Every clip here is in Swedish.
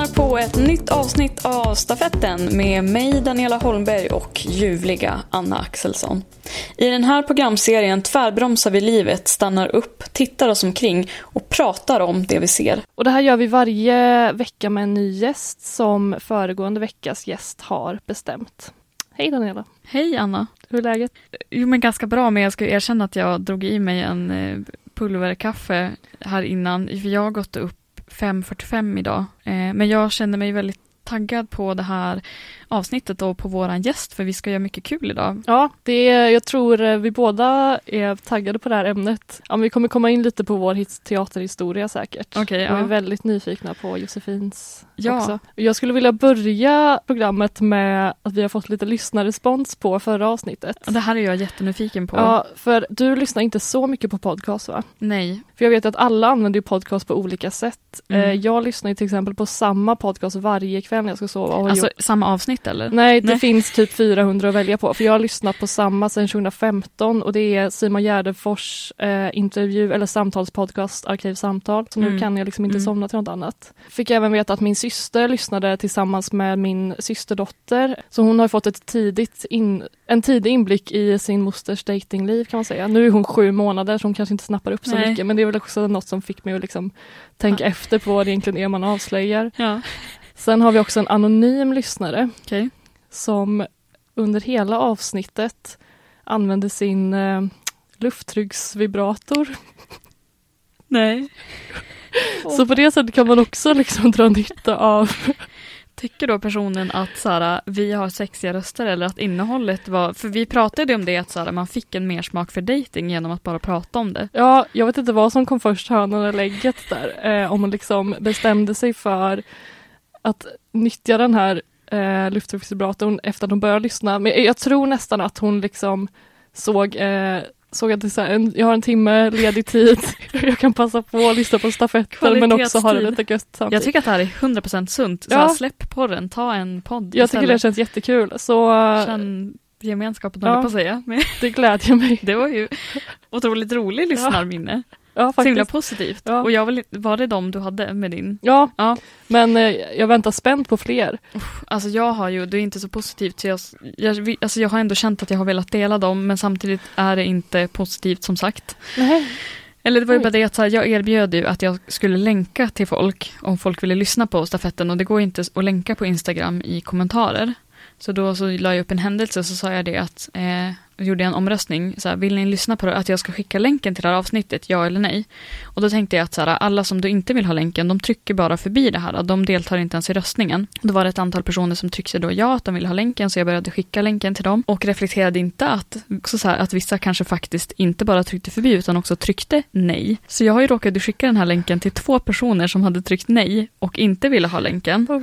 Lyssnar på ett nytt avsnitt av Stafetten med mig Daniela Holmberg och ljuvliga Anna Axelsson. I den här programserien tvärbromsar vi livet, stannar upp, tittar oss omkring och pratar om det vi ser. Och det här gör vi varje vecka med en ny gäst som föregående veckas gäst har bestämt. Hej Daniela! Hej Anna! Hur är läget? Jo men ganska bra, men jag ska erkänna att jag drog i mig en eh, pulverkaffe här innan, för jag har gått upp 5.45 idag. Eh, men jag känner mig väldigt taggad på det här avsnittet och på våran gäst för vi ska göra mycket kul idag. Ja, det är, jag tror eh, vi båda är taggade på det här ämnet. Ja, vi kommer komma in lite på vår teaterhistoria säkert. Okay, ja. Vi är väldigt nyfikna på Josefins ja. också. Jag skulle vilja börja programmet med att vi har fått lite lyssnarrespons på förra avsnittet. Det här är jag jättenyfiken på. Ja, för du lyssnar inte så mycket på podcast va? Nej. För jag vet att alla använder podcast på olika sätt. Mm. Eh, jag lyssnar till exempel på samma podcast varje kväll när jag ska sova. alltså samma avsnitt eller? Nej, det Nej. finns typ 400 att välja på. För jag har lyssnat på samma sedan 2015 och det är Simon Gärdefors eh, intervju eller samtalspodcast Arkivsamtal. Så mm. nu kan jag liksom inte mm. somna till något annat. Fick även veta att min syster lyssnade tillsammans med min systerdotter. Så hon har fått ett tidigt in, en tidig inblick i sin mosters datingliv kan man säga. Nu är hon sju månader så hon kanske inte snappar upp så Nej. mycket men det är väl också något som fick mig att liksom tänka ja. efter på vad det egentligen är man avslöjar. Ja. Sen har vi också en anonym lyssnare okay. som under hela avsnittet använder sin eh, lufttrycksvibrator. Nej. Så på det sättet kan man också liksom dra nytta av Tycker då personen att så vi har sexiga röster eller att innehållet var, för vi pratade om det att så man fick en mer smak för dating genom att bara prata om det. Ja, jag vet inte vad som kom först, hönan eller ägget där. Eh, om man liksom bestämde sig för att nyttja den här eh, lufttrycksvibratorn efter att hon började lyssna. Men jag tror nästan att hon liksom såg eh, såg att det så här, jag har en timme ledig tid. jag kan passa på att lyssna på stafetter men också ha det lite gött samtidigt. Jag tycker att det här är 100% sunt. Så ja. släpp porren, ta en podd Jag istället. tycker det känns jättekul. Så, Känn gemenskapen, ja, på att säga. det glädjer mig. det var ju otroligt roligt lyssnarminne. Ja. Ja, faktiskt. Så himla positivt. Ja. Och jag vill, var det de du hade med din? Ja, ja. men eh, jag väntar spänt på fler. Alltså jag har ju, det är inte så positivt så jag, jag, alltså jag har ändå känt att jag har velat dela dem men samtidigt är det inte positivt som sagt. Nej. Eller det var ju bara det att jag erbjöd ju att jag skulle länka till folk om folk ville lyssna på stafetten och det går inte att länka på Instagram i kommentarer. Så då så la jag upp en händelse och så sa jag det att eh, gjorde jag en omröstning, så här, vill ni lyssna på det, att jag ska skicka länken till det här avsnittet, ja eller nej? Och då tänkte jag att så här, alla som då inte vill ha länken, de trycker bara förbi det här, de deltar inte ens i röstningen. Då var det ett antal personer som tryckte då ja, att de ville ha länken, så jag började skicka länken till dem och reflekterade inte att, så här, att vissa kanske faktiskt inte bara tryckte förbi, utan också tryckte nej. Så jag har ju råkat skicka den här länken till två personer som hade tryckt nej och inte ville ha länken. Oh,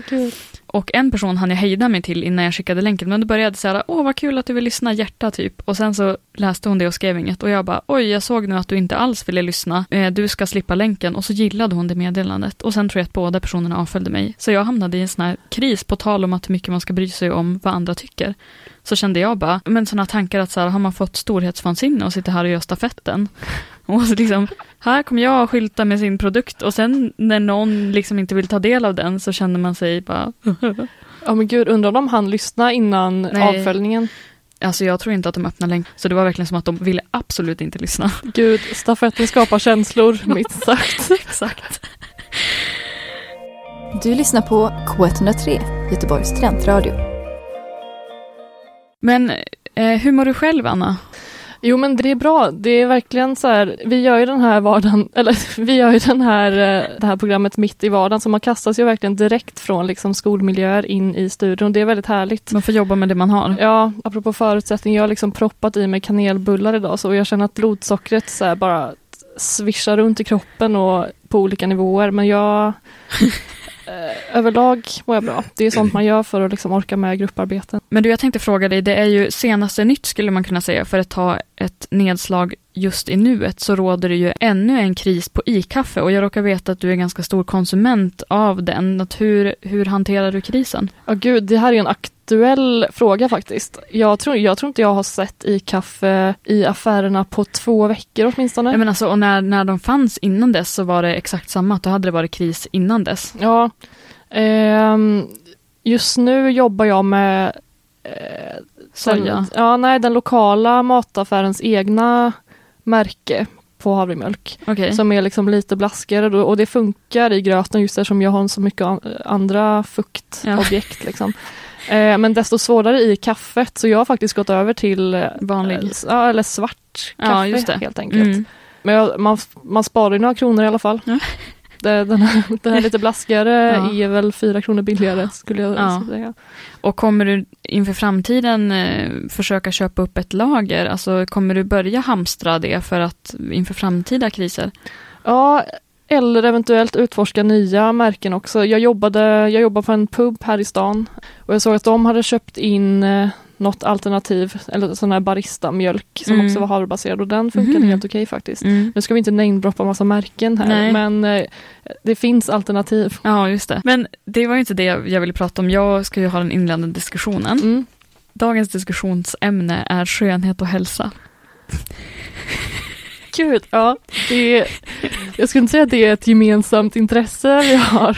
och en person hann jag hejda mig till innan jag skickade länken, men då började jag säga, åh vad kul att du vill lyssna, hjärta typ. Och sen så läste hon det och skrev inget och jag bara, oj jag såg nu att du inte alls ville lyssna, eh, du ska slippa länken. Och så gillade hon det meddelandet. Och sen tror jag att båda personerna avföljde mig. Så jag hamnade i en sån här kris, på tal om att hur mycket man ska bry sig om vad andra tycker. Så kände jag bara, men sådana tankar att så här, har man fått storhetsvansinne och sitter här och gör stafetten? Och så liksom, här kommer jag och skylta med sin produkt och sen när någon liksom inte vill ta del av den så känner man sig bara Ja men gud, undrar om han lyssnade innan Nej. avföljningen? Alltså jag tror inte att de öppnar länk. Så det var verkligen som att de ville absolut inte lyssna. Gud, stafetten skapar känslor, mitt sagt. Exakt. Du lyssnar på K103, Göteborgs studentradio. Men eh, hur mår du själv, Anna? Jo men det är bra. Det är verkligen så här, vi gör ju den här vardagen, eller vi gör ju den här, eh, det här programmet mitt i vardagen så man kastas ju verkligen direkt från liksom skolmiljöer in i studion. Det är väldigt härligt. Man får jobba med det man har. Ja, apropå förutsättningar, jag har liksom proppat i mig kanelbullar idag så jag känner att blodsockret så bara svischar runt i kroppen och på olika nivåer men jag överlag mår jag bra. Det är sånt man gör för att liksom orka med grupparbeten. Men du, jag tänkte fråga dig, det är ju senaste nytt skulle man kunna säga, för att ta ett nedslag just i nuet så råder det ju ännu en kris på i-kaffe och jag råkar veta att du är ganska stor konsument av den. Att hur, hur hanterar du krisen? Ja gud, det här är en aktuell fråga faktiskt. Jag tror, jag tror inte jag har sett i-kaffe i affärerna på två veckor åtminstone. Ja, men alltså, och när, när de fanns innan dess så var det exakt samma, då hade det varit kris innan dess. Ja, ehm, just nu jobbar jag med eh, Soja? Den, ja, nej, den lokala mataffärens egna märke på havremjölk. Okay. Som är liksom lite blaskigare och det funkar i gröten just eftersom jag har så mycket andra fuktobjekt. Ja. Liksom. Eh, men desto svårare i kaffet så jag har faktiskt gått över till eh, vanlig, ja, eller svart kaffe ja, helt enkelt. Mm. Men jag, man, man sparar ju några kronor i alla fall. Ja. Det, den, här, den här lite blaskigare ja. är väl fyra kronor billigare skulle jag ja. säga. Och kommer du inför framtiden eh, försöka köpa upp ett lager? Alltså kommer du börja hamstra det för att inför framtida kriser? Ja, eller eventuellt utforska nya märken också. Jag jobbade, jag jobbade på en pub här i stan och jag såg att de hade köpt in eh, något alternativ, eller sån här barista-mjölk som mm. också var havrebaserad och den funkade mm. helt okej okay, faktiskt. Mm. Nu ska vi inte namedroppa massa märken här Nej. men eh, det finns alternativ. Ja just det. Men det var ju inte det jag ville prata om. Jag ska ju ha den inledande diskussionen. Mm. Dagens diskussionsämne är skönhet och hälsa. Gud, ja. Det är, jag skulle inte säga att det är ett gemensamt intresse vi har.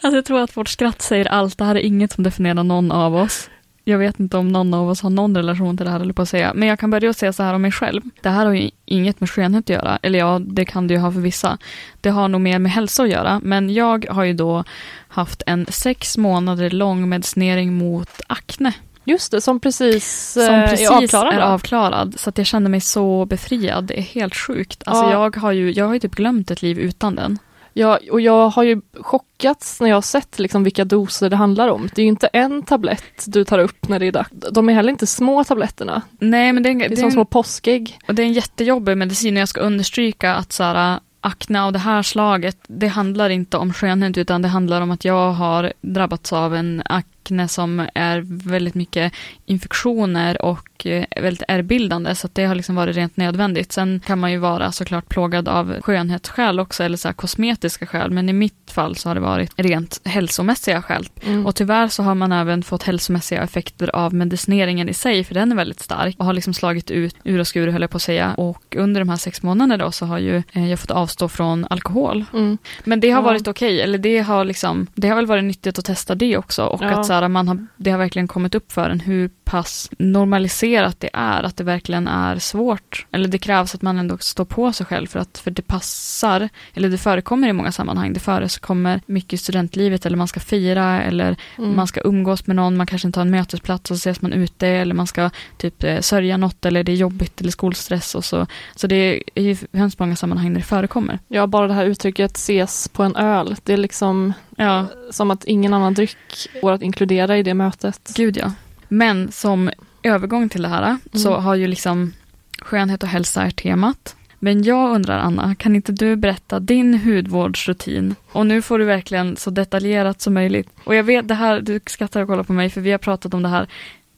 Alltså jag tror att vårt skratt säger allt. Det här är inget som definierar någon av oss. Jag vet inte om någon av oss har någon relation till det här, eller på att säga. Men jag kan börja säga så här om mig själv. Det här har ju inget med skönhet att göra. Eller ja, det kan det ju ha för vissa. Det har nog mer med hälsa att göra. Men jag har ju då haft en sex månader lång medicinering mot akne. Just det, som precis, som precis är avklarad. Är avklarad så att jag känner mig så befriad. Det är helt sjukt. Alltså ja. jag, har ju, jag har ju typ glömt ett liv utan den. Ja, och jag har ju chockats när jag har sett liksom vilka doser det handlar om. Det är ju inte en tablett du tar upp när det är dags. De är heller inte små tabletterna. Nej, men det är, det är, det är som en, små påskägg. Och det är en jättejobbig medicin och jag ska understryka att så här, akne av det här slaget, det handlar inte om skönhet utan det handlar om att jag har drabbats av en akne som är väldigt mycket infektioner och eh, väldigt ärrbildande så det har liksom varit rent nödvändigt. Sen kan man ju vara såklart plågad av skönhetsskäl också eller så kosmetiska skäl men i mitt fall så har det varit rent hälsomässiga skäl. Mm. Och tyvärr så har man även fått hälsomässiga effekter av medicineringen i sig för den är väldigt stark och har liksom slagit ut ur och skur höll jag på att säga och under de här sex månaderna då så har ju eh, jag fått avstå från alkohol. Mm. Men det har ja. varit okej, okay, eller det har liksom, det har väl varit nyttigt att testa det också och ja. att så här, man har, det har verkligen kommit upp för en hur pass normaliserat det är, att det verkligen är svårt. Eller det krävs att man ändå står på sig själv för att för det passar, eller det förekommer i många sammanhang. Det förekommer mycket i studentlivet eller man ska fira eller mm. man ska umgås med någon, man kanske inte har en mötesplats och så ses man ute eller man ska typ eh, sörja något eller det är jobbigt eller skolstress och så. Så det är i hemskt många sammanhang där det förekommer. Ja, bara det här uttrycket ses på en öl, det är liksom ja. som att ingen annan dryck går att inkludera i det mötet. Gud ja. Men som övergång till det här mm. så har ju liksom skönhet och hälsa är temat. Men jag undrar Anna, kan inte du berätta din hudvårdsrutin? Och nu får du verkligen så detaljerat som möjligt. Och jag vet det här, du skrattar och kollar på mig för vi har pratat om det här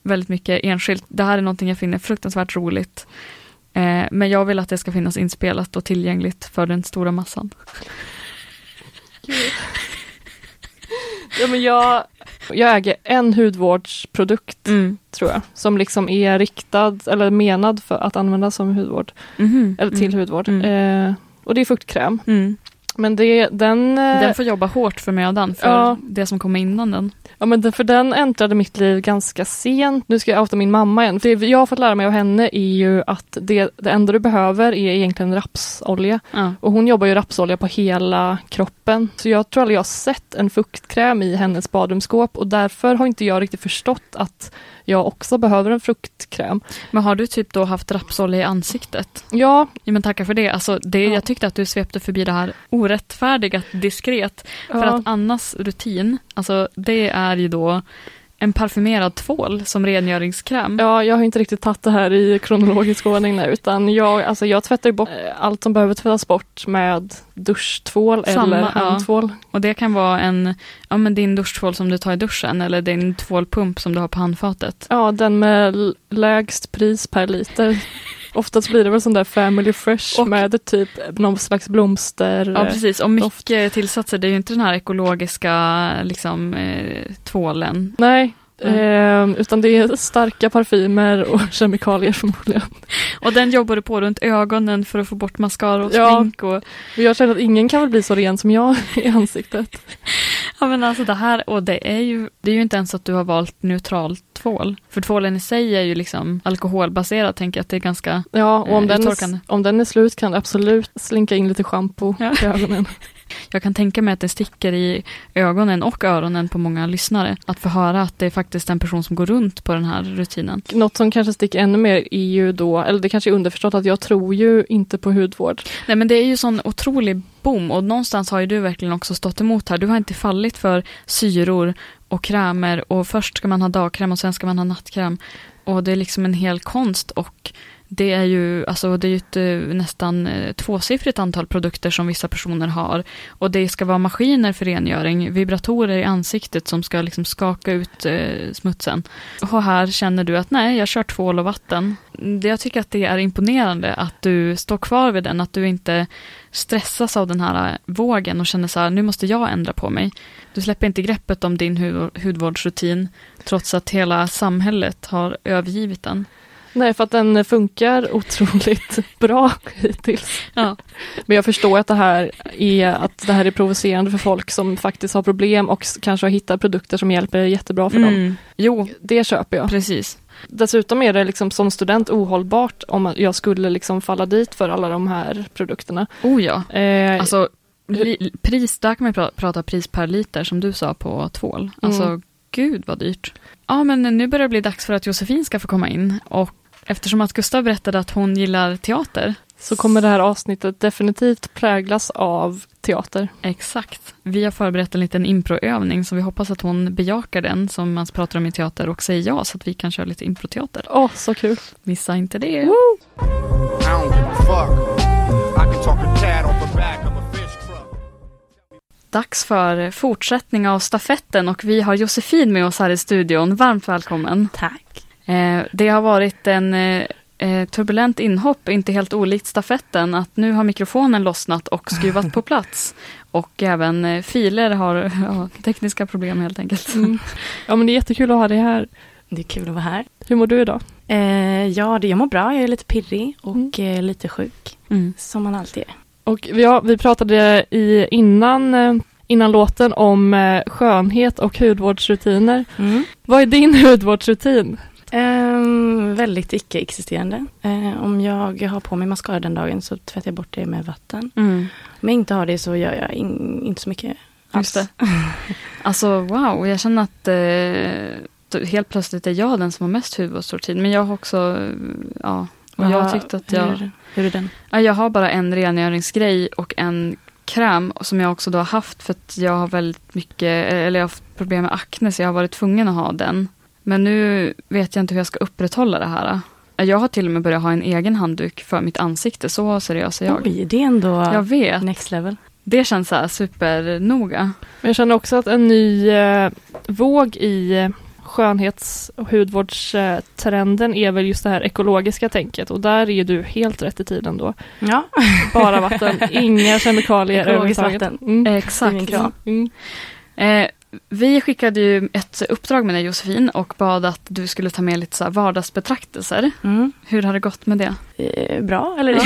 väldigt mycket enskilt. Det här är någonting jag finner fruktansvärt roligt. Eh, men jag vill att det ska finnas inspelat och tillgängligt för den stora massan. Ja, men jag, jag äger en hudvårdsprodukt, mm. tror jag, som liksom är riktad eller menad för att användas som hudvård. Mm. Eller till mm. hudvård. Mm. Eh, och det är fuktkräm. Mm. Men det, den... Eh, den får jobba hårt för mödan, för ja. det som kommer innan den. Ja men för den äntrade mitt liv ganska sent. Nu ska jag outa min mamma igen. Det jag har fått lära mig av henne är ju att det, det enda du behöver är egentligen rapsolja. Ja. Och hon jobbar ju rapsolja på hela kroppen. Så jag tror aldrig jag har sett en fuktkräm i hennes badrumsskåp och därför har inte jag riktigt förstått att jag också behöver en fruktkräm. Men har du typ då haft rapsolja i ansiktet? Ja. ja men tacka för det. Alltså det, ja. Jag tyckte att du svepte förbi det här orättfärdiga diskret. Ja. För att Annas rutin, alltså det är ju då en parfymerad tvål som rengöringskräm. Ja, jag har inte riktigt tagit det här i kronologisk ordning nu, utan jag, alltså jag tvättar bort eh, allt som behöver tvättas bort med duschtvål Samma, eller ja. handtvål. Och det kan vara en, ja men din duschtvål som du tar i duschen eller din tvålpump som du har på handfatet. Ja, den med lägst pris per liter. Oftast blir det väl sån där Family Fresh Och- med typ någon slags blomster. Ja precis, och doft. mycket tillsatser. Det är ju inte den här ekologiska liksom, eh, tvålen. Nej, Mm. ehm, utan det är starka parfymer och kemikalier förmodligen. Och den jobbar du på runt ögonen för att få bort mascara och Ja. smink. Och, Och jag känner att ingen kan väl bli så ren som jag i ansiktet. ja men alltså det här, och det är ju, det är ju inte ens att du har valt neutral tvål. För tvålen i sig är ju liksom alkoholbaserad, tänker jag att det är ganska, Ja, och om Eh, den, är, om den är slut kan det absolut slinka in lite schampo Ja. i ögonen. Jag kan tänka mig att det sticker i ögonen och öronen på många lyssnare. Att få höra att det är faktiskt en person som går runt på den här rutinen. Något som kanske sticker ännu mer är ju då, eller det kanske är underförstått att jag tror ju inte på hudvård. Nej men det är ju sån otrolig boom och någonstans har ju du verkligen också stått emot här. Du har inte fallit för syror och krämer och först ska man ha dagkräm och sen ska man ha nattkräm. Och det är liksom en hel konst och det är ju, alltså det är ett eh, nästan eh, tvåsiffrigt antal produkter som vissa personer har. Och det ska vara maskiner för rengöring, vibratorer i ansiktet som ska liksom skaka ut eh, smutsen. Och här känner du att nej, jag kör tvål och vatten. Jag tycker att det är imponerande att du står kvar vid den, att du inte stressas av den här eh, vågen och känner så här, nu måste jag ändra på mig. Du släpper inte greppet om din hud, hudvårdsrutin trots att hela samhället har övergivit den. Nej, för att den funkar otroligt bra hittills. Ja. Men jag förstår att det här är, att det här är provocerande för folk som faktiskt har problem och kanske har hittat produkter som hjälper jättebra för dem. Mm. Jo, Det köper jag. precis. Dessutom är det liksom som student ohållbart om jag skulle liksom falla dit för alla de här produkterna. Oh ja. Eh, Alltså, pris, där kan man pra- prata pris per liter som du sa på tvål. Alltså, Mm. gud vad dyrt. Ja, men nu börjar det bli dags för att Josefin ska få komma in. Och eftersom att Gustav berättade att hon gillar teater. så kommer det här avsnittet definitivt präglas av teater. Exakt. Vi har förberett en liten improövning så vi hoppas att hon bejakar den som man pratar om i teater och säger ja så att vi kan köra lite improteater. Åh, så kul! Missa inte det. Dags för fortsättning av stafetten och vi har Josefin med oss här i studion. Varmt välkommen. Tack. Eh, det har varit en eh, eh, turbulent inhopp, inte helt olikt stafetten, att nu har mikrofonen lossnat och skruvat på plats. Och även eh, filer har ja, tekniska problem helt enkelt. Mm. Ja, men det är jättekul att ha dig här. Det är kul att vara här. Hur mår du idag? Eh, ja, det, jag mår bra. Jag är lite pirrig och eh, lite sjuk. Mm. Som man alltid är. Och vi, har, vi pratade i, innan, eh, innan låten om skönhet och hudvårdsrutiner. Mm. Vad är din hudvårdsrutin? Ehm, väldigt icke-existerande. Eh, om jag har på mig mascara den dagen så tvättar jag bort det med vatten. Mm. Om jag inte har det så gör jag in, inte så mycket alls. Just det. Alltså wow, jag känner att eh, helt plötsligt är jag den som har mest hudvårdsrutin. Men jag har också, eh, ja, och jag tyckte att jag... Hur, hur är den? Ja, jag har bara en rengöringsgrej och en kräm som jag också då har haft för att jag har väldigt mycket, eller jag har haft problem med akne så jag har varit tvungen att ha den. Men nu vet jag inte hur jag ska upprätthålla det här. Jag har till och med börjat ha en egen handduk för mitt ansikte, så seriös är jag. Oj, det är ändå Jag vet, next level. det känns så här supernoga. Men Jag känner också att en ny eh, våg i eh, skönhets och hudvårdstrenden är väl just det här ekologiska tänket och där är ju du helt rätt i tiden då. Ja, Bara vatten, inga kemikalier Ekologiskt överhuvudtaget. vatten. Mm. Exakt. krav. Mm. Eh, vi skickade ju ett uppdrag med dig Josefin och bad att du skulle ta med lite så vardagsbetraktelser. mm. Hur har det gått med det? eh, bra eller? Ja.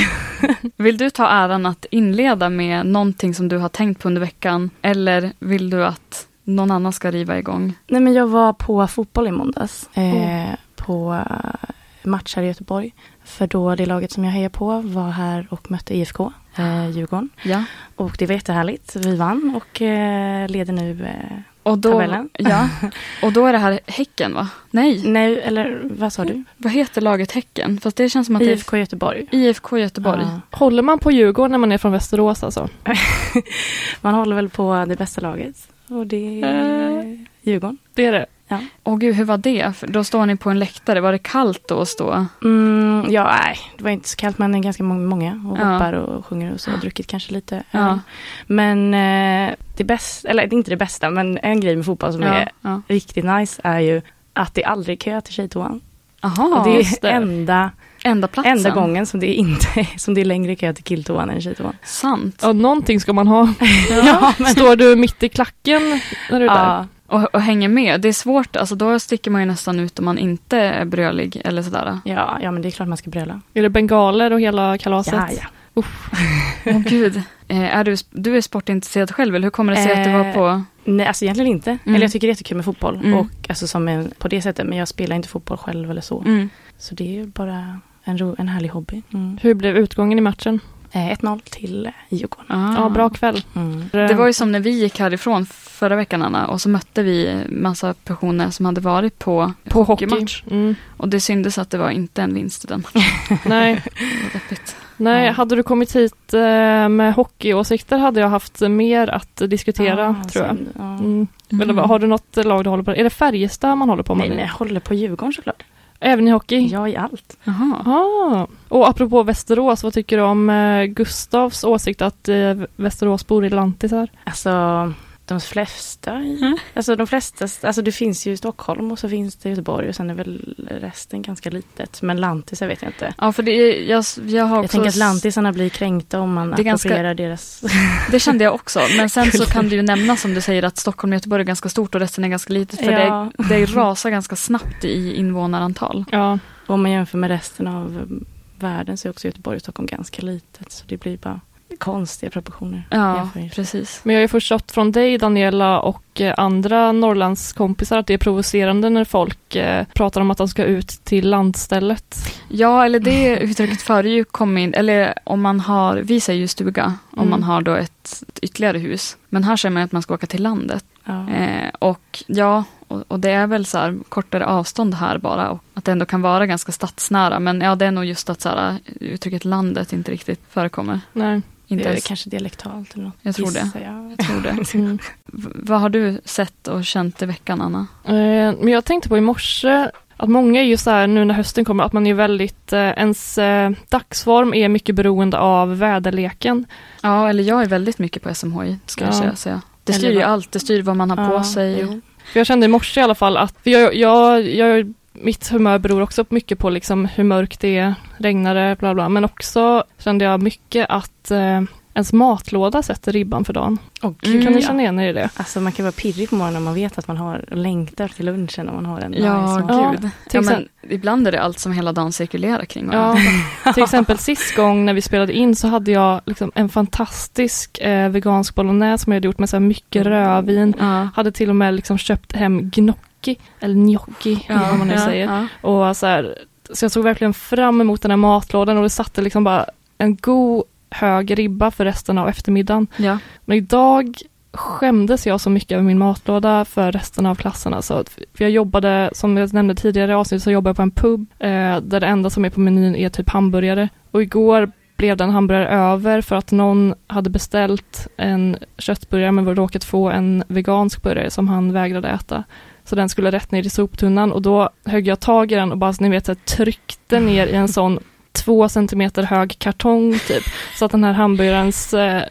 Vill du ta äran att inleda med någonting som du har tänkt på under veckan? Eller vill du att någon annan ska riva igång? Nej men jag var på fotboll i måndags. Eh, Oh. På eh, match här i Göteborg. För då det laget som jag hejar på var här och mötte IFK, eh, Djurgården. Ja. Och det var jättehärligt. Vi vann och eh, leder nu. Eh, Och då, Tabellen. ja. och då är det här Häcken va? Nej, nej, eller vad sa du? vad heter laget Häcken? Fast det känns som att IFK Göteborg. det IFK Göteborg. Ja. Håller man på Djurgården när man är från Västerås alltså? Man håller väl på det bästa laget. Och det är Eh. Djurgården. Det är det. Ja. Åh gud, hur var det? För då står ni på en läktare. Var det kallt då att stå? Mm, ja, nej, det var inte så kallt men det är ganska må- många och Ja. hoppar och sjunger och så. Och druckit kanske lite Ja. Men eh, det bästa, eller är inte det bästa, men en grej med fotboll som är ja. riktigt nice är ju att det aldrig är kö till tjejtoan. Aha, och det är det. enda, enda platsen. enda gången som det, inte, som det är längre kö till killtoan än tjejtoan. Sant. Ja, någonting ska man ha. Ja, men- Står du mitt i klacken när du är där? Ja, Och, och hänger med. Det är svårt, alltså då sticker man ju nästan ut om man inte är brölig eller sådär. ja, ja, men det är klart man ska bröla. Är det bengaler och hela kalaset? Ja, ja. Åh gud. Eh, är du, du är sportintresserad själv eller hur kommer det sig att du var Eh, på... Nej, alltså egentligen inte. Mm. Eller jag tycker det är jättekul med fotboll. Mm. Och alltså som en, på det sättet. Men jag spelar inte fotboll själv eller så. Mm. Så det är ju bara en, ro, en härlig hobby. Mm. Hur blev utgången i matchen? Eh, 1-0 till eh, Djurgården. Ah. Ja, bra kväll. Mm. Det var ju som när vi gick härifrån förra veckan Anna och så mötte vi massa personer som hade varit på, på hockey. hockeymatch. Mm. Och det syntes att det var inte en vinst i den. Nej, Det var deppigt. Nej, hade du kommit hit eh, med hockeyåsikter hade jag haft mer att diskutera, Ah, tror jag. synd. Ja. Mm. Eller vad- har du något lag du håller på? Är det Färjestad man håller på med? Nej, men jag håller på Djurgården såklart. Även i hockey? Ja, i allt. Jaha. Ah. Och apropå Västerås, vad tycker du om eh, Gustavs åsikt att eh, Västerås bor i lantisar? Alltså, de flesta, Mm. alltså de flesta, alltså det finns ju i Stockholm och så finns det Göteborg och sen är väl resten ganska litet. Men lantisar vet jag inte. Ja, för det är, jag, jag har Jag tänker att lantisarna blir kränkta om man approprierar deras... Det kände jag också. Men sen så kan du ju nämna som du säger att Stockholm och Göteborg är ganska stort och resten är ganska litet. För Ja. det, det rasar ganska snabbt i invånarantal. Ja, Och om man jämför med resten av världen så är också Göteborg och Stockholm ganska litet. Så det blir bara konstiga proportioner. Ja, precis. men jag har ju förstått från dig Daniela och eh, andra Norrlandskompisar att det är provocerande när folk eh, pratar om att de ska ut till landstället. Ja, eller det uttrycket före ju kom in, eller om man har, vi säger ju stuga, om Mm. man har då ett, ett ytterligare hus. Men här säger man att man ska åka till landet. Ja. Eh, och ja, och, och det är väl så här kortare avstånd här bara. Och att det ändå kan vara ganska stadsnära. Men ja, det är nog just att så här, uttrycket landet inte riktigt förekommer. Nej. Inte det är ens, kanske dialektalt eller något. Jag tror det. Jag. jag tror det. Mm. Vad har du sett och känt i veckan, Anna? Eh, Men jag tänkte på i morse att många är ju så här nu när hösten kommer att man är väldigt, eh, ens eh, dagsform är mycket beroende av väderleken. Ja, eller jag är väldigt mycket på SMHI, ska jag Ja. säga- säga. Det styr ju allt, det styr vad man har på Ja, sig. jo. För jag kände i morse i alla fall att, jag, jag, jag, mitt humör beror också mycket på liksom hur mörkt det är, regnar det, bla bla. Men också kände jag mycket att eh, ens matlåda sätter ribban för dagen. Mm, gud, kan ni känna igen er i det? Alltså man kan vara pirrig på morgonen om man vet att man har längtar till lunchen om man har en Ja. Ja, gud. Ja, men ibland är det allt som hela dagen cirkulerar kring Ja, till exempel sist gång när vi spelade in så hade jag liksom en fantastisk eh, vegansk bolognese som jag hade gjort med så här mycket rödvin. Ja. Hade till och med liksom köpt hem gnocchi, eller gnocchi, vad man nu ja, säger. ja. Och så, här, så jag såg verkligen fram emot den här matlådan och det satte liksom bara en god hög ribba för resten av eftermiddagen. Ja. Men idag skämdes jag så mycket över min matlåda för resten av klassen. Alltså, för jag jobbade, som jag nämnde tidigare i avsnittet, så jobbade jag på en pub eh, där det enda som är på menyn är typ hamburgare. Och igår blev den hamburgare över för att någon hade beställt en köttburgare men råkat få en vegansk burgare som han vägrade äta. Så den skulle rätt ner i soptunnan och då högg jag tag i den och bara, så ni vet, så här, tryckte ner i en sån två centimeter hög kartong typ. Så att den här hamburgarens eh, eh,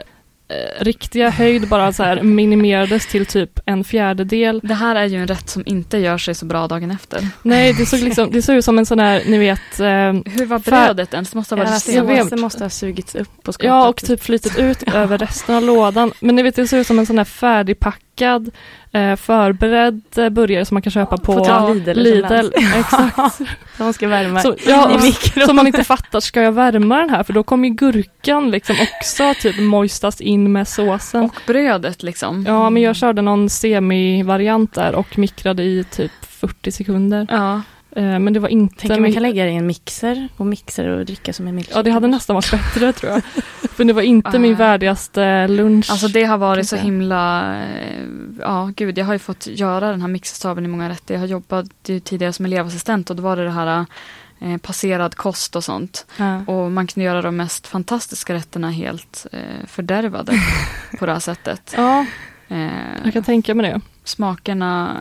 riktiga höjd bara så här minimerades till typ en fjärdedel. Det här är ju en rätt som inte gör sig så bra dagen efter. Nej, det såg, liksom, det såg ut som en sån här, ni vet, eh, Hur var brödet ens? Måste ha Ja, varit jag vet. stenhårt. det måste ha sugits upp och skapat. ja och typ flytit ut över resten av lådan. Men ni vet, det såg ut som en sån här färdigpackad, eh, förberedd eh, burgare som man kan köpa på På Lidl Lidl. Exakt. De ska värma Så, ja, i mikron. som man inte fattar, ska jag värma den här? För då kommer gurkan liksom också typ moistas in med såsen. Och brödet liksom. Ja, men jag körde någon semi-variant där och mikrade i typ 40 sekunder. Ja. Eh, men det var inte... Tänker man kan lägga det i en mixer och mixer och dricka som en milkshake. Ja, det hade nästan varit bättre tror jag. För det var inte min Ah. värdigaste lunch. Alltså det har varit så himla, eh, ja gud, jag har ju fått göra den här mixerstaven i många rätter. Jag har jobbat ju tidigare som elevassistent och då var det det här eh, passerad kost och sånt. Ja. Och man kan göra de mest fantastiska rätterna helt eh, fördärvade på det här sättet. Ja, Eh, jag kan tänka mig det. smakerna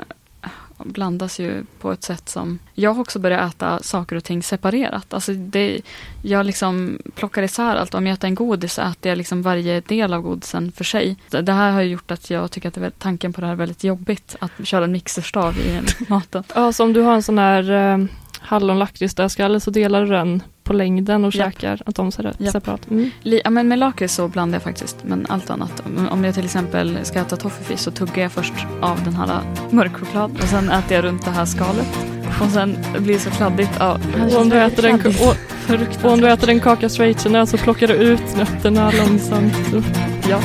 blandas ju på ett sätt som... Jag har också börjat äta saker och ting separerat. Alltså det, jag liksom plockar isär allt. Om jag äter en godis så äter jag liksom varje del av godisen för sig. Det här har gjort att jag tycker att det är, tanken på det här är väldigt jobbigt. Att köra en mixerstav i maten. Ja, så om du har en sån här eh, hallonlakritsdödskalle så delar du den på längden och Japp. käkar att de ser separat. Mm. Ja, men med lakrits så blandar jag faktiskt, men allt annat. Om- jag till exempel ska äta toffifee så tuggar jag först av den här mörk choklad och sen äter jag runt det här skalet. Och sen blir det så kladdigt. Ja, Och om, du äter en, och, och om du äter en kaka schweizernöt så plockar du ut nötterna långsamt. Ja.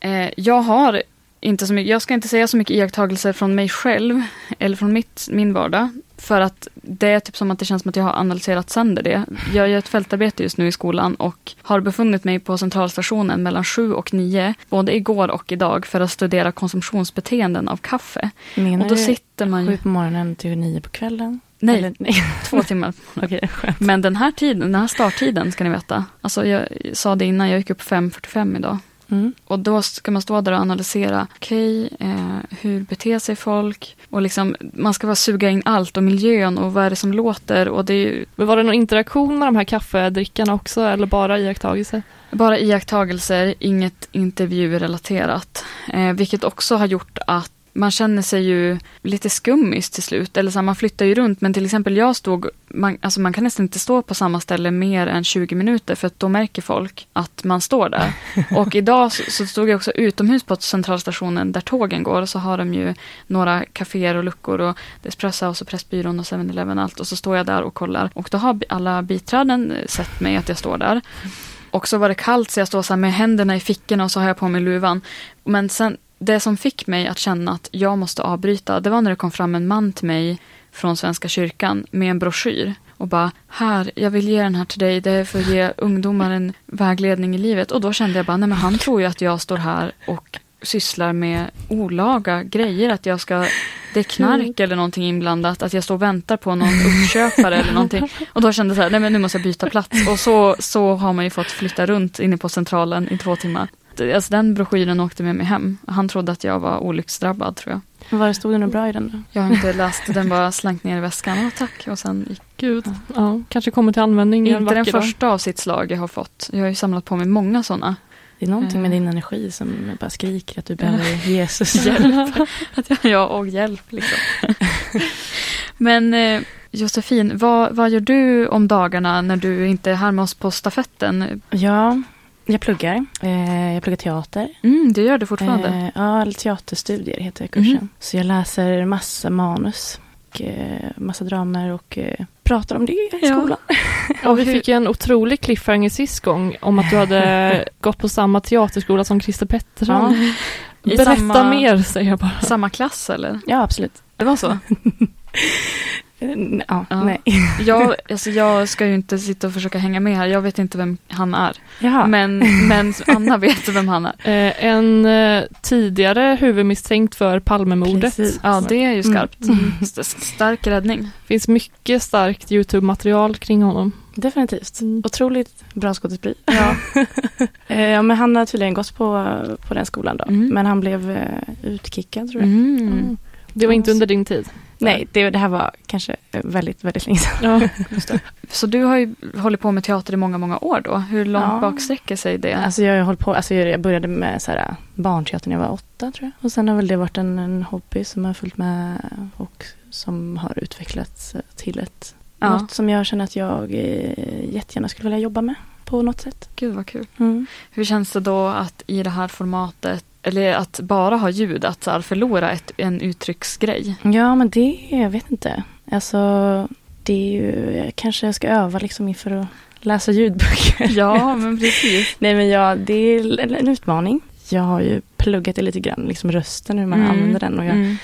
Eh, jag har inte så mycket, jag ska inte säga så mycket iakttagelser från mig själv eller från mitt, min vardag. För att det är typ som att det känns som att jag har analyserat sönder det. Jag gör ett fältarbete just nu i skolan och har befunnit mig på centralstationen mellan sju och nio, både igår och idag, för att studera konsumtionsbeteenden av kaffe. Menar Och då du sitter man ju... på morgonen till nio på kvällen? Nej, Eller, nej. två timmar. Skönt. Men den här tiden, den här starttiden ska ni veta. Alltså jag sa det innan, jag gick upp 5.45 idag. Mm. Och då ska man stå där och analysera, okej, eh, hur beter sig folk? Och liksom, man ska bara suga in allt och miljön och vad är det som låter? Och det ju Men var det någon interaktion med de här kaffedrickarna också eller bara iakttagelser? bara iakttagelser, inget intervjurelaterat. Eh, vilket också har gjort att man känner sig ju lite skummis till slut. Eller så här, man flyttar ju runt. Men till exempel jag stod, man, alltså man kan nästan inte stå på samma ställe mer än 20 minuter. För att då märker folk att man står där. Och idag så, så stod jag också utomhus på centralstationen där tågen går. Och så har de ju några kaféer och luckor. Och Espresso och Pressbyrån och 7-Eleven och allt. Och så står jag där och kollar. Och då har alla biträden sett mig att jag står där. Och så var det kallt så jag står så här med händerna i fickorna och så har jag på mig luvan. Men sen, det som fick mig att känna att jag måste avbryta, det var när det kom fram en man till mig från Svenska kyrkan med en broschyr och bara här, jag vill ge den här till dig, det är för att ge ungdomar en vägledning i livet. Och då kände jag bara, nej men han tror ju att jag står här och sysslar med olaga grejer, att jag ska, det är knark eller någonting inblandat, att jag står och väntar på någon uppköpare eller någonting. Och då kände jag så här, nej men nu måste jag byta plats. Och så, så har man ju fått flytta runt inne på centralen i två timmar. Alltså den broschyren åkte med mig hem. Han trodde att jag var olycksdrabbad tror jag. Vad det stod det något bra i den då? Jag har inte läst den, bara slängt ner i väskan. Åh, tack. Och sen gick Gud, ja, kanske kommer till användning en inte den vacker dag. första av sitt slag jag har fått. Jag har ju samlat på mig många sådana. Det är någonting med Eh. din energi som bara skriker att du behöver Jesus hjälp. Att jag, ja, och hjälp liksom. Men eh, Josefin, vad, vad gör du om dagarna när du inte är här med oss på stafetten? Ja, jag pluggar. Eh, jag pluggar teater. Mm, det gör du fortfarande. Eh, ja, teaterstudier heter kursen. Mhm. Så jag läser massa manus. Och, eh, massa dramer och eh, pratar om det i Ja. skolan. Ja, vi fick ju en otrolig cliffhanger sist gång om att du hade gått på samma teaterskola som Christer Pettersson. I Berätta samma- mer säger jag bara. Samma klass eller? Ja, absolut. Det var så? Ja, Ja. nej. Jag, alltså jag ska ju inte sitta och försöka hänga med här. Jag vet inte vem han är. Jaha. Men, men Anna vet vem han är. Eh, en eh, tidigare huvudmisstänkt för Palmemordet. Precis. Ja, det är ju skarpt. Mm. St- Stark räddning. finns mycket starkt Youtube-material kring honom. Definitivt. Mm. Otroligt bra skådespelare. Ja. Eh, Ja, men han har tydligen gått på, på den skolan då. Mm. Men han blev eh, utkickad tror jag. Mm. Det var inte under din tid. Nej, det, det här var kanske väldigt, väldigt länge sedan. Ja. Så du har ju hållit på med teater i många, många år då. Hur långt Ja. bak sträcker sig det? Alltså jag har på, alltså jag började med så här, barnteater när jag var åtta tror jag. Och sen har väl det varit en, en hobby som har följt med och som har utvecklats till ett Ja. något som jag känner att jag eh, jättegärna skulle vilja jobba med på något sätt. Gud vad kul. Mm. Hur känns det då att i det här formatet, eller att bara ha ljud, att så förlora ett, en uttrycksgrej? Ja, men det, jag vet inte. Alltså, det är ju, jag kanske ska öva liksom inför att läsa ljudböcker. Ja, men precis. Nej, men ja, det är en, en utmaning. Jag har ju pluggat det lite grann, liksom rösten, hur man Mm. använder den. Och jag Mm.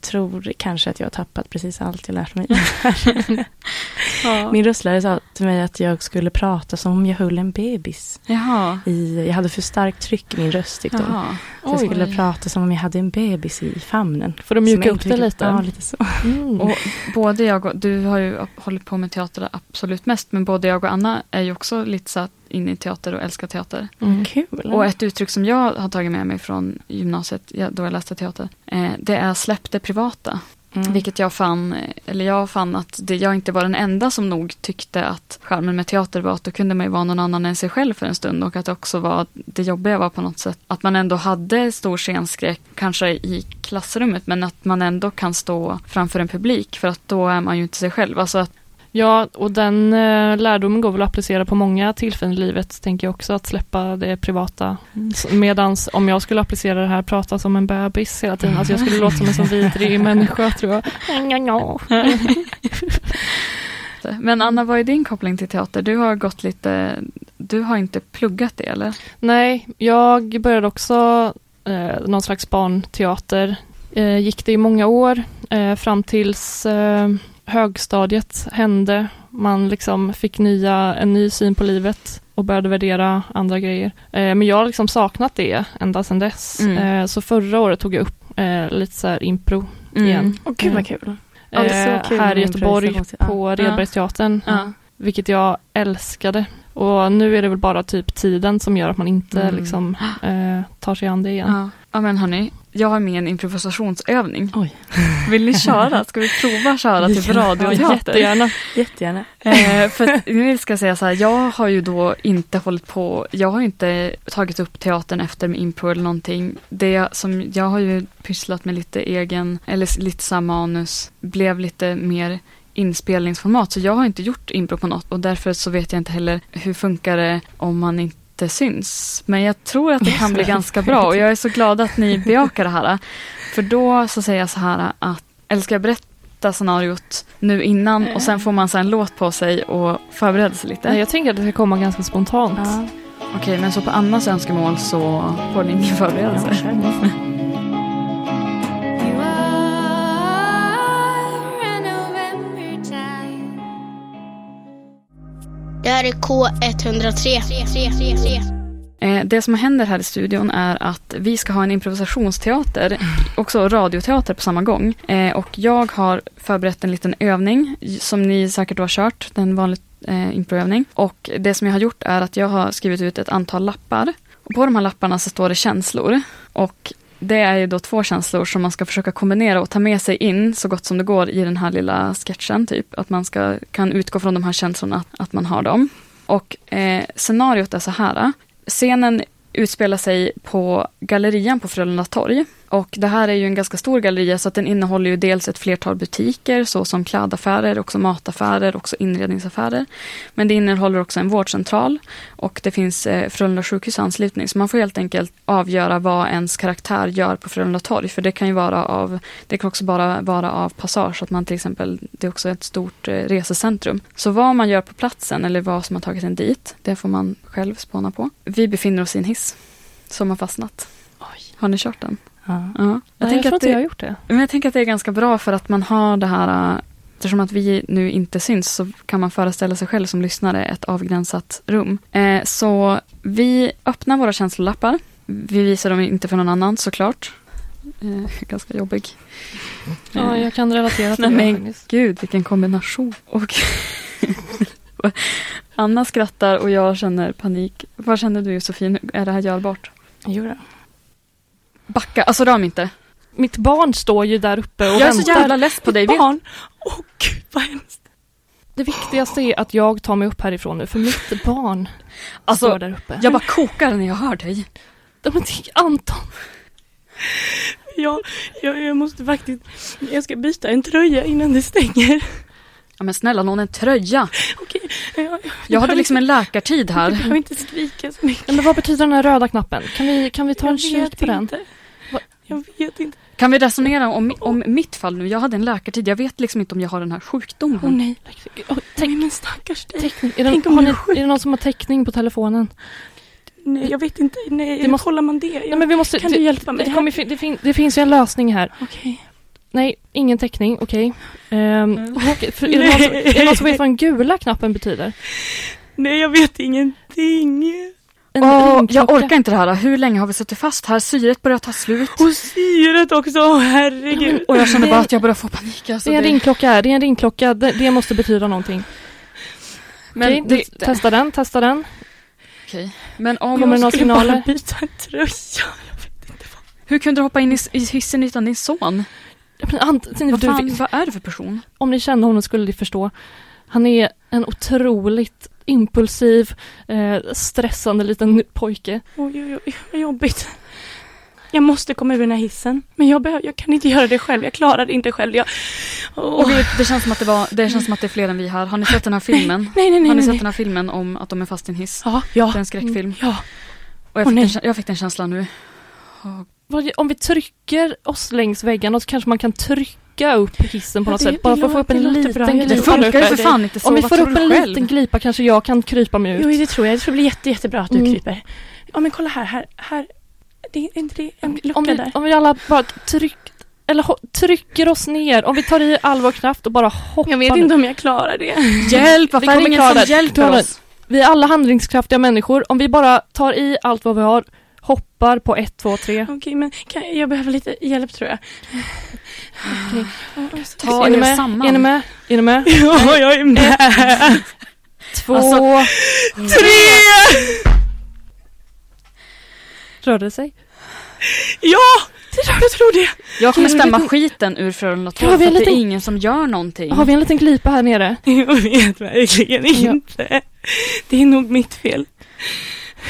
Tror kanske att jag har tappat precis allt jag lärt mig. Ja. Min röstlärare sa till mig att jag skulle prata som om jag höll en bebis. Jaha. I, jag hade för starkt tryck i min röst tyckte hon. Jaha. Så jag skulle prata som om jag hade en bebis i famnen. Får du mjuka upp det lite? Ja, lite så. Mm. Och både jag och, du har ju hållit på med teater absolut mest, men både jag och Anna är ju också lite så att inne i teater och älskar teater. Mm. Kul. Och ett uttryck som jag har tagit med mig från gymnasiet, då jag läste teater, eh, det är släpp det privata. Mm. Vilket jag fann, eller jag fann att det, jag inte var den enda som nog tyckte att charmen med teater var att då kunde man ju vara någon annan än sig själv för en stund och att det också var det jobbiga var på något sätt att man ändå hade stor scenskräck, kanske i klassrummet, men att man ändå kan stå framför en publik för att då är man ju inte sig själv. Alltså att, Ja, och den eh, lärdomen går väl att applicera på många tillfällen i livet, tänker jag också, att släppa det privata. Medans om jag skulle applicera det här, prata som en bebis hela tiden, alltså jag skulle låta som en sån vidrig människa tror jag. men Anna, vad är din koppling till teater? Du har gått lite, du har inte pluggat det eller? Nej, jag började också eh, någon slags barnteater. Eh, gick det i många år, eh, fram tills eh, högstadiet hände. Man liksom fick nya, en ny syn på livet och började värdera andra grejer. Eh, men jag har liksom saknat det ända sedan dess. Mm. Eh, så förra året tog jag upp eh, lite så impro igen. Åh gud vad kul. Ja, här i Göteborg på Redbergsteatern. Ja. Vilket jag älskade. Och nu är det väl bara typ tiden som gör att man inte Mm. liksom eh, tar sig an det igen. Ja. ja men hörni, jag har med en improvisationsövning. Oj. Vill ni köra? Ska vi prova köra typ radioteater? Jättegärna. Jättegärna. Eh, för nu ska jag säga så här, jag har ju då inte hållit på, jag har inte tagit upp teatern efter med impro eller någonting. Det som, jag har ju pysslat med lite egen, eller lite samma manus, blev lite mer inspelningsformat, så jag har inte gjort impro på något och därför så vet jag inte heller hur funkar det om man inte syns. Men jag tror att det kan bli ganska bra och jag är så glad att ni bejakar det här. För då så säger jag så här att, eller ska jag berätta scenariot nu innan och sen får man så en låt på sig och förbereda sig lite. Jag tänker att det ska komma ganska spontant. Ja, Okej, men så på Annas önskemål så får ni ingen förberedelse. Det här är K103. Eh, det som händer här i studion är att vi ska ha en improvisationsteater, också radioteater på samma gång. Eh, och jag har förberett en liten övning som ni säkert har kört, den vanlig eh, improövning. Och det som jag har gjort är att jag har skrivit ut ett antal lappar. Och på de här lapparna så står det känslor. Och det är ju då två känslor som man ska försöka kombinera och ta med sig in så gott som det går i den här lilla sketchen. Typ. Att man ska, kan utgå från de här känslorna, att, att man har dem. Och eh, scenariot är så här. Scenen utspelar sig på Gallerian på Frölunda torg. Och det här är ju en ganska stor galleria så att den innehåller ju dels ett flertal butiker såsom klädaffärer, också mataffärer, också inredningsaffärer. Men det innehåller också en vårdcentral och det finns eh, Frölunda sjukhus anslutning. Så man får helt enkelt avgöra vad ens karaktär gör på Frölunda torg. För det kan ju vara av, det kan också bara vara av passage. Att man till exempel, det är också ett stort eh, resecentrum. Så vad man gör på platsen eller vad som har tagit en dit, det får man själv spåna på. Vi befinner oss i en hiss som har fastnat. Har ni kört den? Ja. Ja. Jag, Nej, jag tror att inte det, jag har gjort det. men jag tänker att det är ganska bra för att man har det här, äh, eftersom att vi nu inte syns så kan man föreställa sig själv som lyssnare ett avgränsat rum. Eh, så vi öppnar våra känslolappar. Vi visar dem inte för någon annan såklart. Eh, ganska jobbig. Ja, Eh, jag kan relatera till Nej, det. men gud vilken kombination. Och Anna skrattar och jag känner panik. Vad känner du Josefin? Är det här görbart? Jo då. Backa, alltså rör mig inte. Mitt barn står ju där uppe och Jag är så väntar. jävla less på dig. Vet- Barn! Åh gud vad hemskt. Det viktigaste är att jag tar mig upp härifrån nu, för mitt barn Alltså, står där uppe. Jag bara kokar när jag hör dig. Ja, men Anton! Ja, jag, jag måste faktiskt, jag ska byta en tröja innan det stänger. Ja men snälla någon en tröja. Okej, jag, jag, Jag hade liksom en läkartid Jag här. behöver inte skrika så mycket. Men vad betyder den här röda knappen? Kan vi, kan vi ta en jag kik vet på den? inte. Va- Jag vet inte. Kan vi resonera om, om mitt fall nu? Jag hade en läkartid. Jag vet liksom inte om jag har den här sjukdomen. Åh nej. Oh, Nej men stackars dig. teckning. Är, det, Tänk om ni, är är det någon som har täckning på telefonen? Nej jag vet inte. Nej, Det hur måste- kollar man det? Jag, Nej, men vi måste, kan det, du hjälpa mig? det, kommer, det, fin, det finns ju en lösning här. Okej. Nej, ingen täckning, okej. Ehm, Mm. okej, för är, det någon som, är det någon som vet vad den gula knappen betyder? Nej jag vet ingenting. Åh, jag orkar inte det här. Hur länge har vi suttit fast här? Syret börjar ta slut. Och syret också, åh herregud. Och jag känner bara att jag börjar få panik. Alltså, Det är en det- ringklocka, det är en ringklocka, det, det måste betyda någonting. Men Okej, det, testa den, testa den. Okej. Men om... Kommer några skulle bara byta en tröja. Hur kunde du hoppa in i, i hissen utan din son? Ant- Vad, du, fan, vad är det för person? om ni känner honom skulle ni förstå. Han är en otroligt impulsiv, eh, stressande liten pojke. Oj, oj, oj, vad jobbigt. Jag måste komma ur den här hissen. Men jag, behöver, jag kan inte göra det själv. Jag klarar det inte själv. Jag... Och vi, det, känns som att det, var, det känns som att det är fler än vi här. Har ni sett den här filmen? Nej, nej, nej. Har ni nej, sett nej. den här filmen om att de är fast i en hiss? Ja, ja. Det är en skräckfilm. Ja. Och jag fick, nej. den, jag fick den känslan nu. Vad- Om vi trycker oss längs väggarna så kanske man kan trycka upp hissen på Ja, något det- sätt. Bara det för att få upp en det liten bra. Det glipa. tror funkar ju för det. fan inte så. Om vi får upp en liten glipa kanske jag kan krypa mig ut. Jo, det tror jag. Jag tror det blir jätte, jättebra att du Mm. kryper. Ja, men kolla här. Här. här. Det är inte det en lucka om, vi, där. om vi alla bara tryck, eller trycker oss ner, om vi tar i all vår kraft och bara hoppar Jag vet inte om jag klarar det. Hjälp! Varför är det ingen som det. hjälper det. oss? Vi är alla handlingskraftiga människor. Om vi bara tar i allt vad vi har, hoppar på ett, två, tre. Okej, men kan, jag behöver lite hjälp tror jag. Okej. Ta är er med? samman. Är ni med? Är ni med? Ja, jag är med. Två, Alltså- Tre! rörde det sig? Ja! Det är jag tror det. Jag kommer stämma vilken- skiten ur Frölunda 2 Ja, för att har det är ingen som gör någonting. Har vi en liten glipa här nere? Jag vet verkligen Ja. inte. Det är nog mitt fel.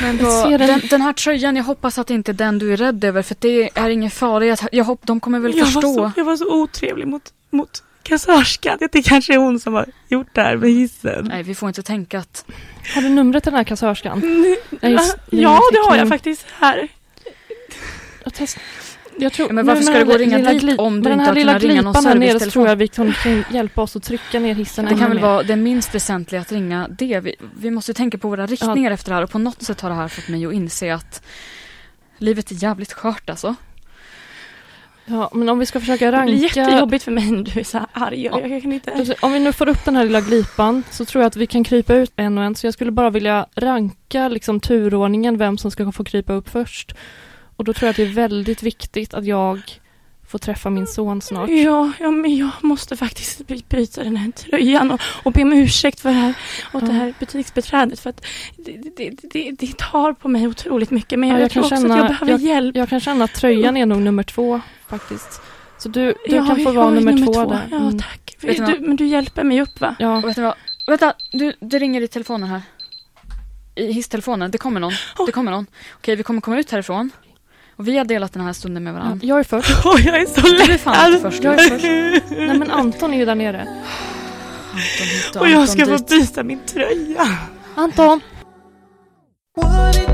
Men ser den- den, här tröjan, jag hoppas att det inte är den du är rädd över för det är ingen fara. Jag, jag hopp, de kommer väl Jag var, förstå. så, jag var så otrevlig mot, mot kassörskan. Det kanske är hon som har gjort det här med hissen. Nej, vi får inte tänka att... Har du numret till den här kassörskan? Mm, ja, det har jag faktiskt här. Jag, test... jag tror, Ja, men varför ska den du gå och här ringa lilla dit om du den inte här har lilla kunnat ringa någon glipan här nere så servicetelefon? tror jag vi kan, kan hjälpa oss att trycka ner hissen Det kan väl vara det minst väsentliga att ringa det. Vi, vi måste tänka på våra riktningar efter det här och på något sätt har det här fått mig att inse att livet är jävligt skört alltså. Ja, men om vi ska försöka Det blir ranka... jättejobbigt för mig när du är så här arg. Jag, jag kan inte... Alltså, Om vi nu får upp den här lilla glipan så tror jag att vi kan krypa ut en och en. Så jag skulle bara vilja ranka liksom turordningen, vem som ska få krypa upp först. Och då tror jag att det är väldigt viktigt att jag får träffa min son snart. Ja, ja, men jag måste faktiskt byta den här tröjan och, och be om ursäkt för det här, åt det Ja. här butiksbeträdet. För att det, det, det, det tar på mig otroligt mycket. Men Ja, jag, jag tror kan också känna- att jag behöver jag- hjälp. Jag kan känna att tröjan är nog nummer två faktiskt. Så du, du Ja, kan få jag vara är nummer, två, där. Ja, Mm. tack. Vet du Du, men du hjälper mig upp va? Ja. Vet ni vad? Vänta, du, det ringer i telefonen här. I hisstelefonen, det kommer någon. Det kommer någon. Okej, vi kommer komma ut härifrån. Och vi har delat den här stunden med varandra. Jag är först. Åh, jag är så Du är fan inte först. Jag är först. Nej men Anton är ju där nere. Anton hit och Och jag Anton ska få byta min tröja. Anton! Laid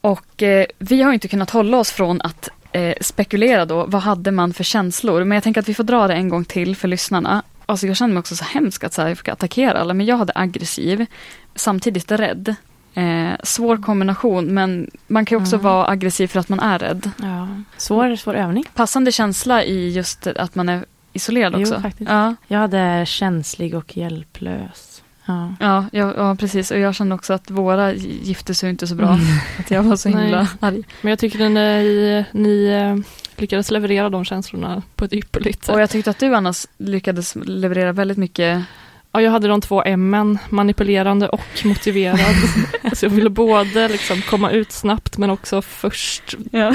Och eh, vi har inte kunnat hålla oss från att eh, spekulera då, vad hade man för känslor? Men jag tänker att vi får dra det en gång till för lyssnarna. Alltså jag känner mig också så hemsk att så här, jag fick attackera alla, men jag hade aggressiv, samtidigt rädd. Eh, svår kombination, men man kan också Mm. vara aggressiv för att man är rädd. Ja, svår, svår övning. Passande känsla i just att man är isolerad Jo, också. faktiskt. Ja, Jag hade känslig och hjälplös. Ja. ja, ja, ja, precis. Och jag kände också att våra gifte sig inte så bra. Att jag var så himla Nej. arg. Men jag tycker att ni, ni eh, lyckades leverera de känslorna på ett ypperligt sätt. Och jag tyckte att du annars lyckades leverera väldigt mycket Ja, jag hade de två M, manipulerande och motiverad. så jag ville både liksom komma ut snabbt men också först. Ja.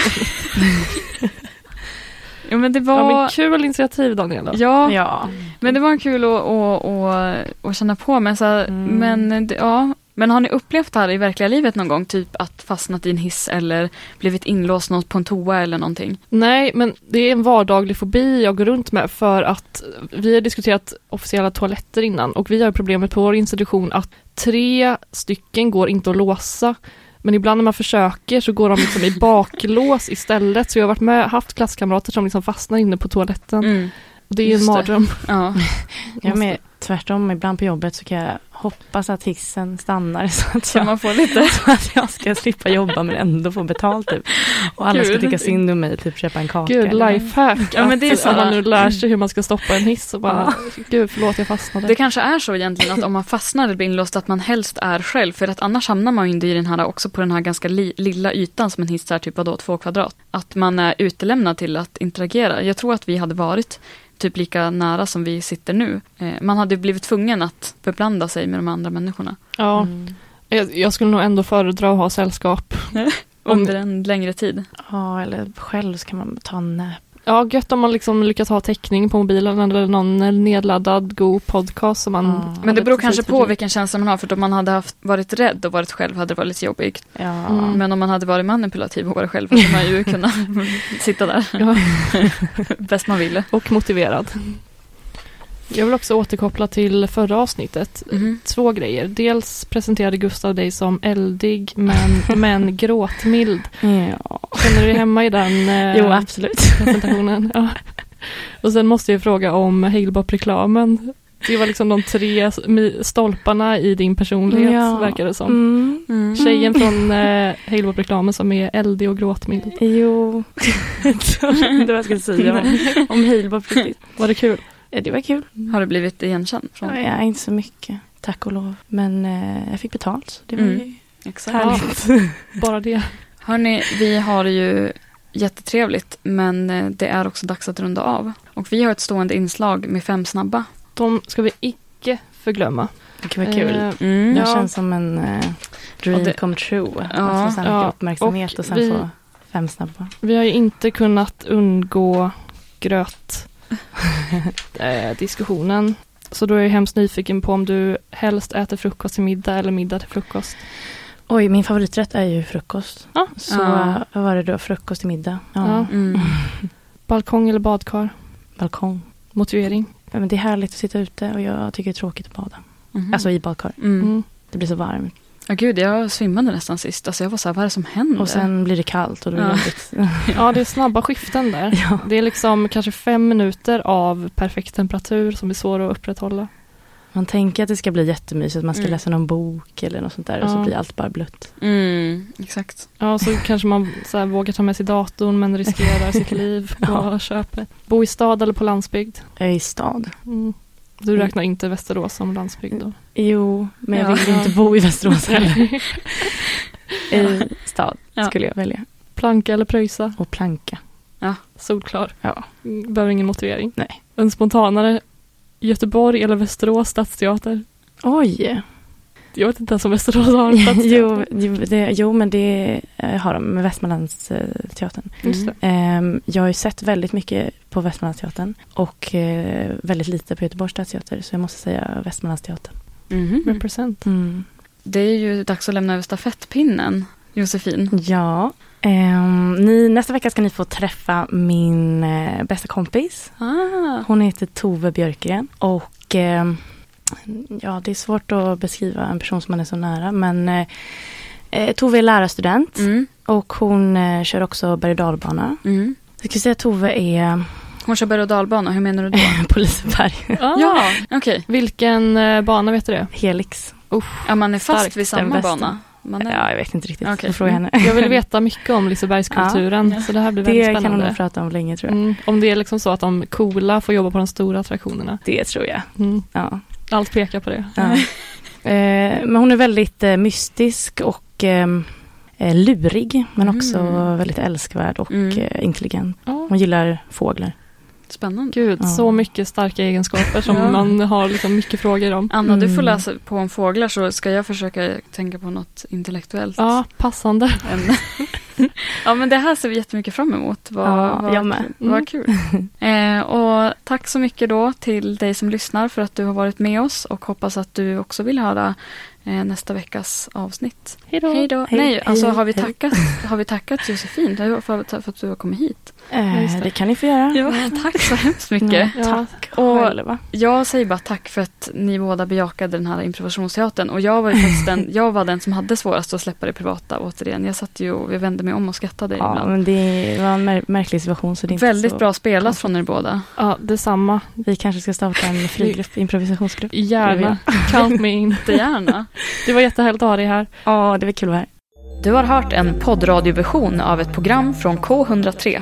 jo men det Ja, var... men kul initiativ Daniela. Ja, ja. men det var kul att, att, att, att känna på. Men, så, Mm. men, ja. Men har ni upplevt det här i verkliga livet någon gång? Typ att fastnat i en hiss eller blivit inlåst något på en toa eller någonting? Nej, men det är en vardaglig fobi jag går runt med för att vi har diskuterat officiella toaletter innan och vi har problemet på vår institution att tre stycken går inte att låsa. Men ibland när man försöker så går de liksom i baklås istället. Så jag har varit med, haft klasskamrater som liksom fastnar inne på toaletten. Mm. Och det är en Just det. mardröm. Ja. Jag med, tvärtom, ibland på jobbet så kan jag hoppas att hissen stannar så att jag, man får lite... så att jag ska slippa jobba men ändå få betalt typ. Och alla ska Gud. tycka synd om mig, typ köpa en kaka. Gud, lifehack. Ja, men det är att så. alla nu lär sig hur man ska stoppa en hiss och bara, gud förlåt jag fastnade. Det kanske är så egentligen att om man fastnar eller blir inlåst att man helst är själv. För att annars hamnar man ju inte i den här, också på den här ganska li, lilla ytan som en hiss är, typ vadå, två kvadrat. Att man är utelämnad till att interagera. Jag tror att vi hade varit typ lika nära som vi sitter nu. Eh, man hade blivit tvungen att beblanda sig med de andra människorna Ja, Mm. jag, jag skulle nog ändå föredra att ha sällskap. Om- under en längre tid. Ja, eller själv så kan man ta en nap. Ja, gött om man liksom lyckas ha täckning på mobilen eller någon nedladdad god podcast som man... Ja. Men det beror kanske på vilken känsla man har. För om man hade haft, varit rädd och varit själv hade det varit lite jobbigt. Ja. Mm. Men om man hade varit manipulativ och varit själv hade man ju kunnat sitta där Ja, bäst man ville. och motiverad. Jag vill också återkoppla till förra avsnittet. Mhm. Två grejer. Dels presenterade Gustav dig som eldig men, men gråtmild. ja. Känner du dig hemma i den eh, Jo, absolut. presentationen? Ja. Och sen måste jag fråga om Halebop-reklamen. Det var liksom de tre stolparna i din personlighet, Ja. verkar det som. Mm. Mm. Tjejen från eh, Halebop-reklamen som är eldig och gråtmild. Jo, det var vad jag skulle säga om, om Halebop riktigt. Var det kul? Ja, det var kul. Har du blivit igenkänd? Från? Ja, inte så mycket, tack och lov. Men eh, jag fick betalt, så det var Mm. ju Exakt. härligt. Bara det. Hörni, vi har ju jättetrevligt men eh, det är också dags att runda av. Och vi har ett stående inslag med fem snabba. De ska vi icke förglömma. Det var kul. Eh, Mm. Det Ja. känns som en eh, dream det- come true. Ja. att få så här Ja. mycket uppmärksamhet och, Och sen vi- få fem snabba. Vi har ju inte kunnat undgå gröt eh, diskussionen. Så då är jag hemskt nyfiken på om du helst äter frukost till middag eller middag till frukost. Oj, min favoriträtt är ju frukost. Ja. Så Ja. vad var det då? Frukost till middag? Ja. Ja. Mm. Balkong eller badkar? Balkong. Motivering? Ja, men det är härligt att sitta ute och jag tycker det är tråkigt att bada. Mhm. Alltså i badkar. mm. Mm. Det blir så varmt. Ja, gud, jag svimmade nästan sist. Alltså, jag var så här, vad är det som händer? Och sen blir det kallt och då är det Ja. jobbigt. Ja, det är snabba skiften där. ja. Det är liksom kanske fem minuter av perfekt temperatur som är svår att upprätthålla. Man tänker att det ska bli jättemysigt, att man ska Mm. läsa någon bok eller något sånt där och så Ja. blir allt bara blött. Mm, exakt. Ja, så kanske man så här, vågar ta med sig datorn men riskerar sitt liv på Ja. köpet. Bo i stad eller på landsbygd? Jag är i stad. Mm. Du räknar inte Västerås som landsbygd då? Jo, men jag Ja. vill inte bo i Västerås heller. Ja. I stad Ja. skulle jag välja. Planka eller pröjsa? Och planka. Solklar. Ja. Mm, Behöver ingen motivering. Nej. En spontanare Göteborg eller Västerås stadsteater? Oj! Jag vet inte ens om Västerås har en stadsteater. jo, det, jo, men det eh, har de med Västmanlandsteatern. Det. Ehm, jag har ju sett väldigt mycket på Västmanlandsteatern och eh, väldigt lite på Göteborgs stadsteater. Så jag måste säga Västmanlandsteatern. Mhm. Represent. Mm. Det är ju dags att lämna över stafettpinnen, Josefin. Ja. Ehm, ni, nästa vecka ska ni få träffa min eh, bästa kompis. Ah. Hon heter Tove Björkgren och ehm, ja, det är svårt att beskriva en person som man är så nära. Men eh, eh, Tove är lärarstudent Mm. och hon eh, kör också berg och dalbana. Mm. Jag skulle säga att Tove är Hon kör berg och dalbana, hur menar du då? på Liseberg. Ah, ja, okej. Vilken eh, bana vet du det? Helix. Ja, man är fast vid samma bana. Man är... Ja, jag vet inte riktigt. Okej. Jag frågar henne. Jag vill veta mycket om Lisebergskulturen, Ja. så det här blir väldigt Det kan hon spännande. nog prata om länge tror jag. Mm, om det är liksom så att de coola får jobba på de stora attraktionerna. Det tror jag. Mm, Ja. Allt pekar på det. Ja. eh, men hon är väldigt eh, mystisk och eh, lurig. Men också Mm. väldigt älskvärd och Mm. intelligent. Hon gillar fåglar. Spännande. Gud, Ja. så mycket starka egenskaper som Ja. man har liksom mycket frågor om. Anna, du får Mm. läsa på om fåglar så ska jag försöka tänka på något intellektuellt. Ja, passande. ämne. ja, men det här ser vi jättemycket fram emot. Vad, Ja, vad, jag med. Vad Mm. kul. eh, och tack så mycket då till dig som lyssnar för att du har varit med oss och hoppas att du också vill höra eh, nästa veckas avsnitt. Hej då. Hej då. Hej, Nej, hej, alltså har vi hej. tackat, har vi tackat Josefin för, för att du har kommit hit? Eh, det. det kan ni få göra. Ja, tack så hemskt mycket. Ja. Tack Och- själva. Jag säger bara tack för att ni båda bejakade den här improvisationsteatern. Och jag var ju faktiskt den, jag var den som hade svårast att släppa det privata återigen. Jag satt ju och vände mig om och skrattade Ja, ibland. men det var en mär- märklig situation. Så det är inte Väldigt så... bra spelat konstigt. från er båda. Ja, detsamma. Vi kanske ska starta en frigrupp, improvisationsgrupp. Gärna. Count me in. Jättegärna. Det var jättehärligt att ha dig här. Ja, det var kul att vara här. Du har hört en poddradioversion av ett program från K103.